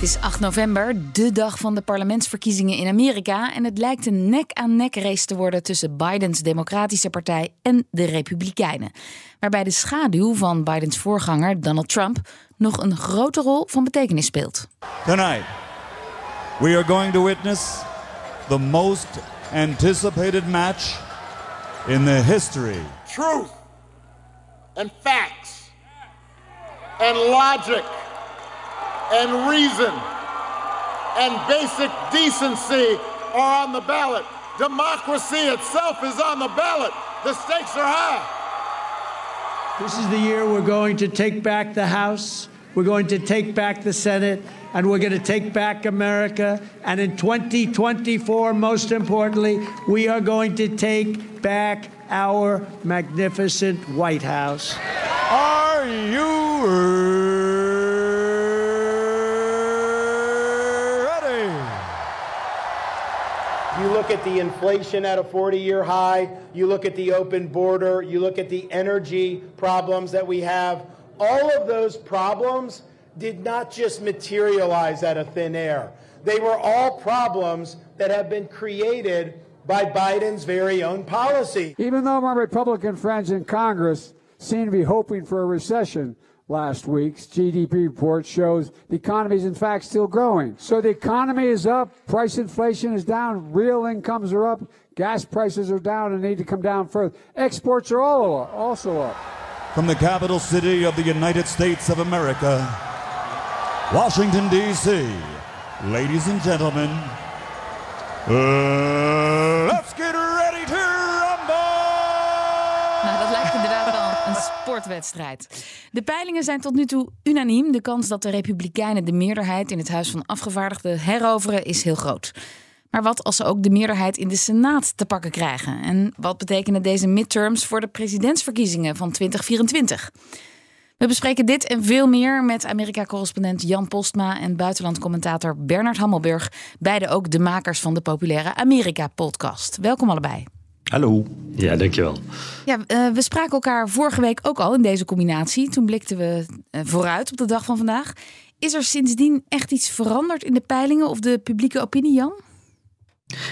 Het is 8 november, de dag van de parlementsverkiezingen in Amerika. En het lijkt een nek-aan-nek race te worden tussen Bidens Democratische Partij en de Republikeinen. Waarbij de schaduw van Bidens voorganger Donald Trump nog een grote rol van betekenis speelt. Tonight, we are going to witness the most anticipated match in the history truth and facts and logic and reason and basic decency are on the ballot. Democracy itself is on the ballot. The stakes are high. This is the year we're going to take back the House, we're going to take back the Senate, and we're going to take back America. And in 2024, most importantly, we are going to take back our magnificent White House. Are you You look at the inflation at a 40 year high, you look at the open border, you look at the energy problems that we have. All of those problems did not just materialize out of thin air. They were all problems that have been created by Biden's very own policy. Even though my Republican friends in Congress seem to be hoping for a recession, last week's GDP report shows the economy is in fact still growing. So the economy is up, price inflation is down, real incomes are up, gas prices are down and need to come down further. Exports are all also up. From the capital city of the United States of America, Washington, D.C., ladies and gentlemen, uh, let's get sportwedstrijd. De peilingen zijn tot nu toe unaniem. De kans dat de Republikeinen de meerderheid in het Huis van Afgevaardigden heroveren is heel groot. Maar wat als ze ook de meerderheid in de Senaat te pakken krijgen? En wat betekenen deze midterms voor de presidentsverkiezingen van 2024? We bespreken dit en veel meer met Amerika-correspondent Jan Postma en buitenlandcommentator Bernard Hammelburg. Beide ook de makers van de populaire Amerika-podcast. Welkom allebei. Hallo. Ja, dankjewel. Ja, uh, we spraken elkaar vorige week ook al in deze combinatie. Toen blikten we uh, vooruit op de dag van vandaag. Is er sindsdien echt iets veranderd in de peilingen of de publieke opinie, Jan?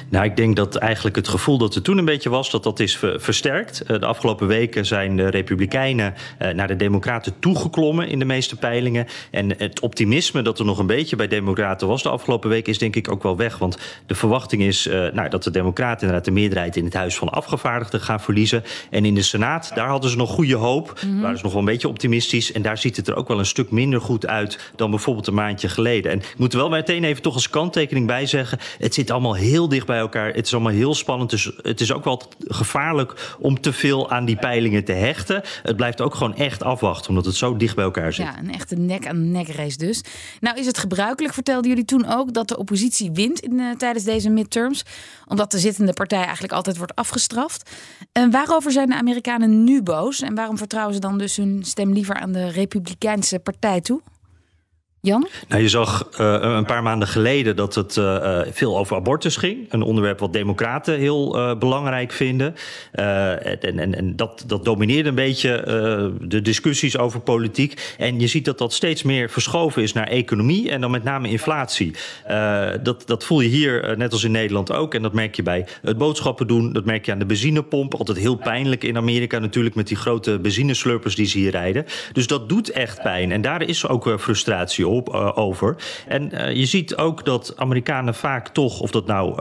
Nou, ik denk dat eigenlijk het gevoel dat er toen een beetje was, dat dat is versterkt. De afgelopen weken zijn de Republikeinen naar de Democraten toegeklommen in de meeste peilingen. En het optimisme dat er nog een beetje bij Democraten was de afgelopen week is denk ik ook wel weg. Want de verwachting is nou, dat de Democraten inderdaad de meerderheid in het Huis van Afgevaardigden gaan verliezen. En in de Senaat, daar hadden ze nog goede hoop. Mm -hmm. Waren ze nog wel een beetje optimistisch. En daar ziet het er ook wel een stuk minder goed uit dan bijvoorbeeld een maandje geleden. En ik moet er wel meteen even toch als kanttekening bij zeggen: het zit allemaal heel dicht bij elkaar. Het is allemaal heel spannend. Dus het is ook wel gevaarlijk om te veel aan die peilingen te hechten. Het blijft ook gewoon echt afwachten, omdat het zo dicht bij elkaar zit. Ja, een echte nek-aan-nek race dus. Nou is het gebruikelijk, vertelden jullie toen ook, dat de oppositie wint in, uh, tijdens deze midterms. Omdat de zittende partij eigenlijk altijd wordt afgestraft. En waarover zijn de Amerikanen nu boos? En waarom vertrouwen ze dan dus hun stem liever aan de Republikeinse partij toe? Jan? Nou, je zag uh, een paar maanden geleden dat het uh, veel over abortus ging. Een onderwerp wat democraten heel belangrijk vinden. en en, en dat, dat domineerde een beetje de discussies over politiek. En je ziet dat dat steeds meer verschoven is naar economie en dan met name inflatie. dat, dat voel je hier, net als in Nederland ook. En dat merk je bij het boodschappen doen. Dat merk je aan de benzinepomp. Altijd heel pijnlijk in Amerika natuurlijk met die grote benzineslurpers die ze hier rijden. Dus dat doet echt pijn. En daar is ook frustratie over. En je ziet ook dat Amerikanen vaak toch, of dat nou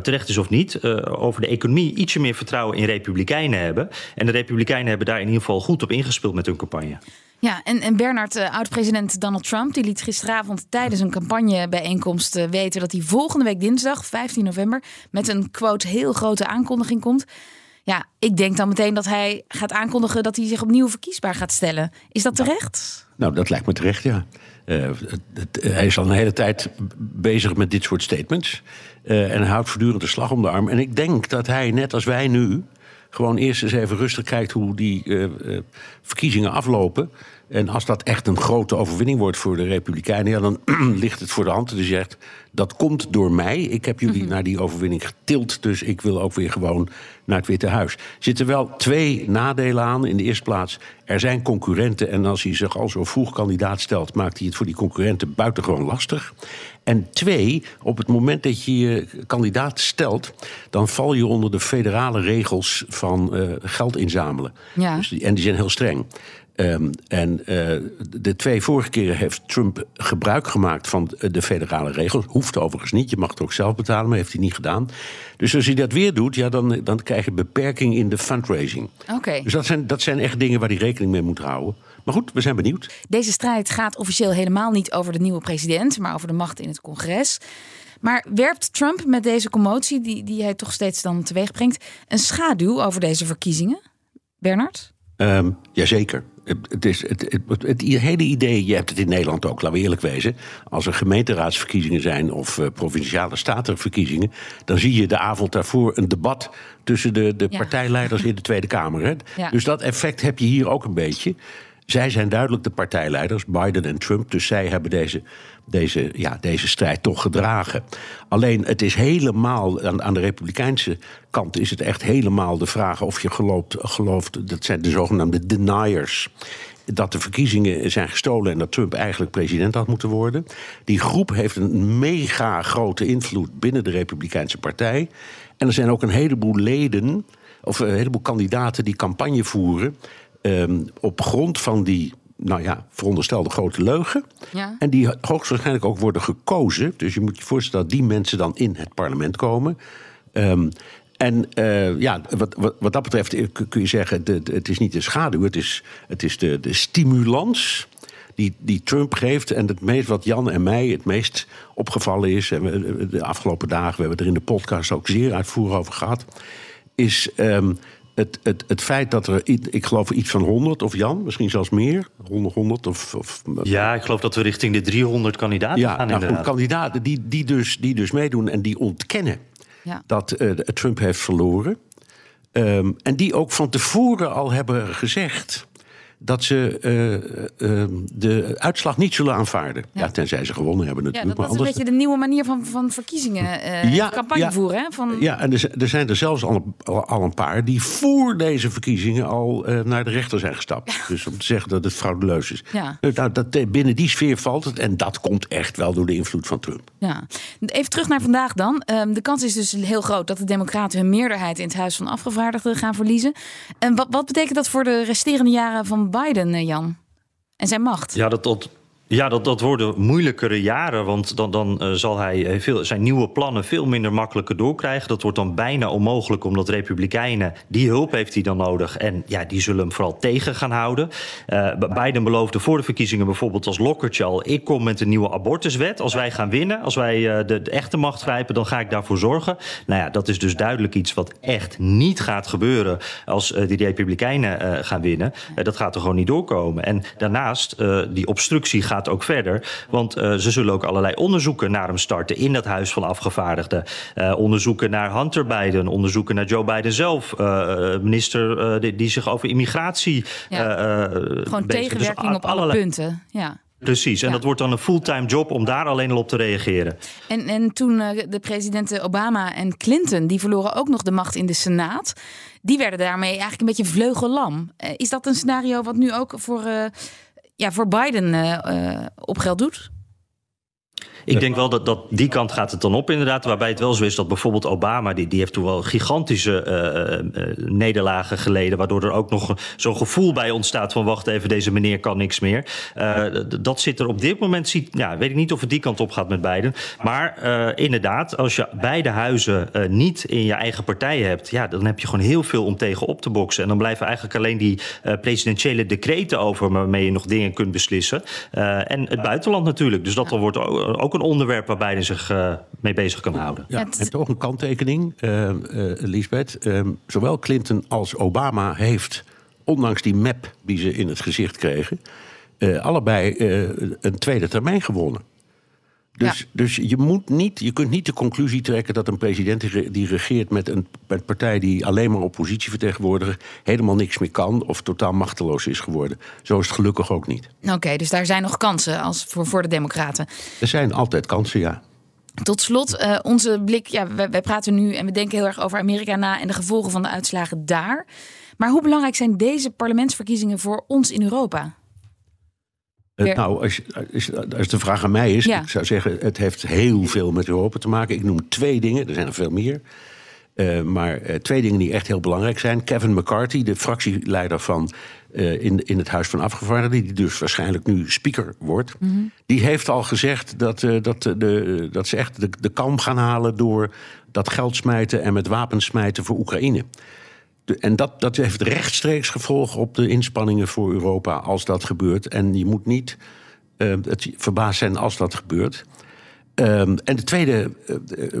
terecht is of niet, over de economie ietsje meer vertrouwen in republikeinen hebben. En de republikeinen hebben daar in ieder geval goed op ingespeeld met hun campagne. Ja, en, en Bernard, oud-president Donald Trump, die liet gisteravond tijdens een campagnebijeenkomst weten dat hij volgende week dinsdag, 15 november, met een quote heel grote aankondiging komt. Ja, ik denk dan meteen dat hij gaat aankondigen dat hij zich opnieuw verkiesbaar gaat stellen. Is dat terecht? Nou, dat lijkt me terecht, ja. Uh, het, hij is al een hele tijd bezig met dit soort statements. Uh, en hij houdt voortdurend de slag om de arm. En ik denk dat hij, net als wij nu, gewoon eerst eens even rustig kijkt hoe die uh, verkiezingen aflopen. En als dat echt een grote overwinning wordt voor de Republikeinen, ja, dan ligt het voor de hand. Dus je zegt, dat komt door mij. Ik heb jullie mhm. naar die overwinning getild, dus ik wil ook weer gewoon naar het Witte Huis. Er zitten wel twee nadelen aan. In de eerste plaats, er zijn concurrenten. En als hij zich al zo vroeg kandidaat stelt, maakt hij het voor die concurrenten buitengewoon lastig. En twee, op het moment dat je je kandidaat stelt, dan val je onder de federale regels van uh, geld inzamelen. Ja. Dus en die zijn heel streng. Um, en uh, de twee vorige keren heeft Trump gebruik gemaakt van de federale regels. Hoeft overigens niet, je mag het ook zelf betalen, maar heeft hij niet gedaan. Dus als hij dat weer doet, ja, dan, dan krijg je beperking in de fundraising. Oké. Dus dat zijn, dat zijn echt dingen waar hij rekening mee moet houden. Maar goed, we zijn benieuwd. Deze strijd gaat officieel helemaal niet over de nieuwe president, maar over de macht in het congres. Maar werpt Trump met deze commotie, die, die hij toch steeds dan teweeg brengt, een schaduw over deze verkiezingen? Bernard? Um, jazeker. Het, is, het, het, het, hele idee, je hebt het in Nederland ook, laten we eerlijk wezen. Als er gemeenteraadsverkiezingen zijn of uh, provinciale statenverkiezingen, dan zie je de avond daarvoor een debat tussen de, de partijleiders in de Tweede Kamer. Hè? Ja. Dus dat effect heb je hier ook een beetje. Zij zijn duidelijk de partijleiders, Biden en Trump. Dus zij hebben deze, deze, ja, deze strijd toch gedragen. Alleen het is helemaal, aan, aan de Republikeinse kant is het echt helemaal de vraag of je gelooft, gelooft dat zijn de zogenaamde deniers dat de verkiezingen zijn gestolen en dat Trump eigenlijk president had moeten worden. Die groep heeft een mega grote invloed binnen de Republikeinse Partij. En er zijn ook een heleboel leden, of een heleboel kandidaten die campagne voeren um, op grond van die nou ja, veronderstelde grote leugen. Ja. En die hoogstwaarschijnlijk ook worden gekozen. Dus je moet je voorstellen dat die mensen dan in het parlement komen. Um, en uh, ja, wat, wat, wat, dat betreft eh, kun je zeggen, de, de, het is niet de schaduw, het is, het is de, de stimulans die, die Trump geeft. En het meest wat Jan en mij het meest opgevallen is, en we, de afgelopen dagen, we hebben er in de podcast ook zeer uitvoerig over gehad, is um, het, het, het feit dat er, ik geloof iets van 100 of Jan, misschien zelfs meer, 100, 100 of, of Ja, ik geloof dat we richting de 300 kandidaten ja, gaan. Nou, goed, kandidaten die, die, dus, die dus meedoen en die ontkennen ja. dat uh, Trump heeft verloren. Um, en die ook van tevoren al hebben gezegd dat ze uh, uh, de uitslag niet zullen aanvaarden. Ja. ja. tenzij ze gewonnen hebben natuurlijk. Ja, dat, dat is een beetje de nieuwe manier van, van verkiezingen, uh, ja, campagne ja, voeren. Hè? Van... Ja, en er, er, zijn er zelfs al, al, een paar die voor deze verkiezingen al naar de rechter zijn gestapt. Dus om te zeggen dat het frauduleus is. Ja. Nou, dat, binnen die sfeer valt het en dat komt echt wel door de invloed van Trump. Ja. Even terug naar vandaag dan. Um, de kans is dus heel groot dat de Democraten hun meerderheid in het Huis van Afgevaardigden gaan verliezen. En wat, wat betekent dat voor de resterende jaren van Biden, eh, Jan? En zijn macht? Ja, dat, ja, dat, dat worden moeilijkere jaren. Want dan, dan uh, zal hij eh, veel, zijn nieuwe plannen veel minder makkelijker doorkrijgen. Dat wordt dan bijna onmogelijk, omdat Republikeinen die hulp heeft hij dan nodig. En ja, die zullen hem vooral tegen gaan houden. Uh, Biden beloofde voor de verkiezingen bijvoorbeeld als lokkertje al: ik kom met een nieuwe abortuswet. Als wij gaan winnen, als wij de, de, echte macht grijpen, dan ga ik daarvoor zorgen. Nou ja, dat is dus duidelijk iets wat echt niet gaat gebeuren als die Republikeinen gaan winnen. dat gaat er gewoon niet doorkomen. En daarnaast, die obstructie gaat ook verder. Want uh, ze zullen ook allerlei onderzoeken naar hem starten in dat Huis van Afgevaardigden. Uh, onderzoeken naar Hunter Biden, onderzoeken naar Joe Biden zelf, uh, minister die, die, zich over immigratie. Ja. Gewoon dus tegenwerking dus op alle punten. Ja. Precies, en ja. dat wordt dan een fulltime job om daar alleen al op te reageren. En, en toen de presidenten Obama en Clinton, die verloren ook nog de macht in de Senaat. Die werden daarmee eigenlijk een beetje vleugellam. is dat een scenario wat nu ook voor ja, voor Biden uh, op geld doet? Ik denk wel dat, dat die kant gaat het dan op, inderdaad. Waarbij het wel zo is dat bijvoorbeeld Obama, die, die heeft toen wel gigantische uh, uh, nederlagen geleden. Waardoor er ook nog zo'n gevoel bij ontstaat van wacht even, deze meneer kan niks meer. Dat zit er op dit moment, ziet, ja, weet ik niet of het die kant op gaat met Biden. Maar inderdaad, als je beide huizen niet in je eigen partij hebt, ja, dan heb je gewoon heel veel om tegen op te boksen. En dan blijven eigenlijk alleen die presidentiële decreten over waarmee je nog dingen kunt beslissen. en het buitenland natuurlijk. Dus dat dan wordt ook een onderwerp waar Biden zich uh, mee bezig kan houden. Ja, en toch een kanttekening, uh, uh, Lisbeth. Ehm, zowel Clinton als Obama heeft, ondanks die map die ze in het gezicht kregen, allebei een tweede termijn gewonnen. Dus, ja. dus je, moet niet, je kunt niet de conclusie trekken dat een president die regeert met een met partij die alleen maar oppositie vertegenwoordigt, helemaal niks meer kan of totaal machteloos is geworden. Zo is het gelukkig ook niet. Oké, dus daar zijn nog kansen als voor, voor de Democraten. Er zijn altijd kansen, ja. Tot slot, uh, onze blik. Ja, wij, praten nu en we denken heel erg over Amerika na en de gevolgen van de uitslagen daar. Maar hoe belangrijk zijn deze parlementsverkiezingen voor ons in Europa? Uh, nou, als, als, als, de vraag aan mij is, ja. ik zou zeggen, het heeft heel veel met Europa te maken. Ik noem twee dingen, er zijn er veel meer. Uh, maar uh, twee dingen die echt heel belangrijk zijn. Kevin McCarthy, de fractieleider van, uh, in, in het Huis van Afgevaardigden, die dus waarschijnlijk nu speaker wordt, mm -hmm. die heeft al gezegd dat, dat, de, dat ze echt de, de kalm gaan halen door dat geld smijten en met wapens smijten voor Oekraïne. En dat, dat heeft rechtstreeks gevolgen op de inspanningen voor Europa als dat gebeurt. En je moet niet het verbaasd zijn als dat gebeurt. Um, en de tweede uh,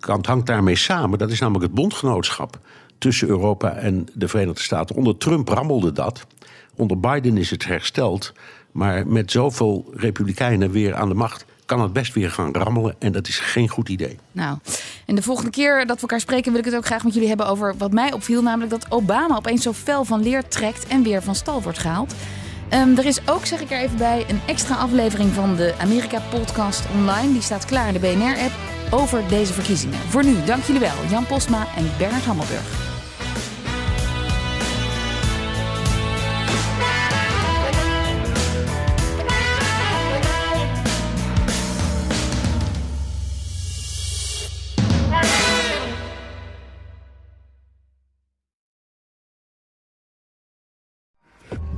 kant hangt daarmee samen. Dat is namelijk het bondgenootschap tussen Europa en de Verenigde Staten. Onder Trump rammelde dat. Onder Biden is het hersteld. Maar met zoveel republikeinen weer aan de macht kan het best weer gaan rammelen. En dat is geen goed idee. Nou, en de volgende keer dat we elkaar spreken, wil ik het ook graag met jullie hebben over wat mij opviel. Namelijk dat Obama opeens zo fel van leer trekt en weer van stal wordt gehaald. Um, er is ook, zeg ik er even bij, een extra aflevering van de Amerika-podcast online. Die staat klaar in de BNR-app over deze verkiezingen. Voor nu, dank jullie wel, Jan Postma en Bernard Hammelburg.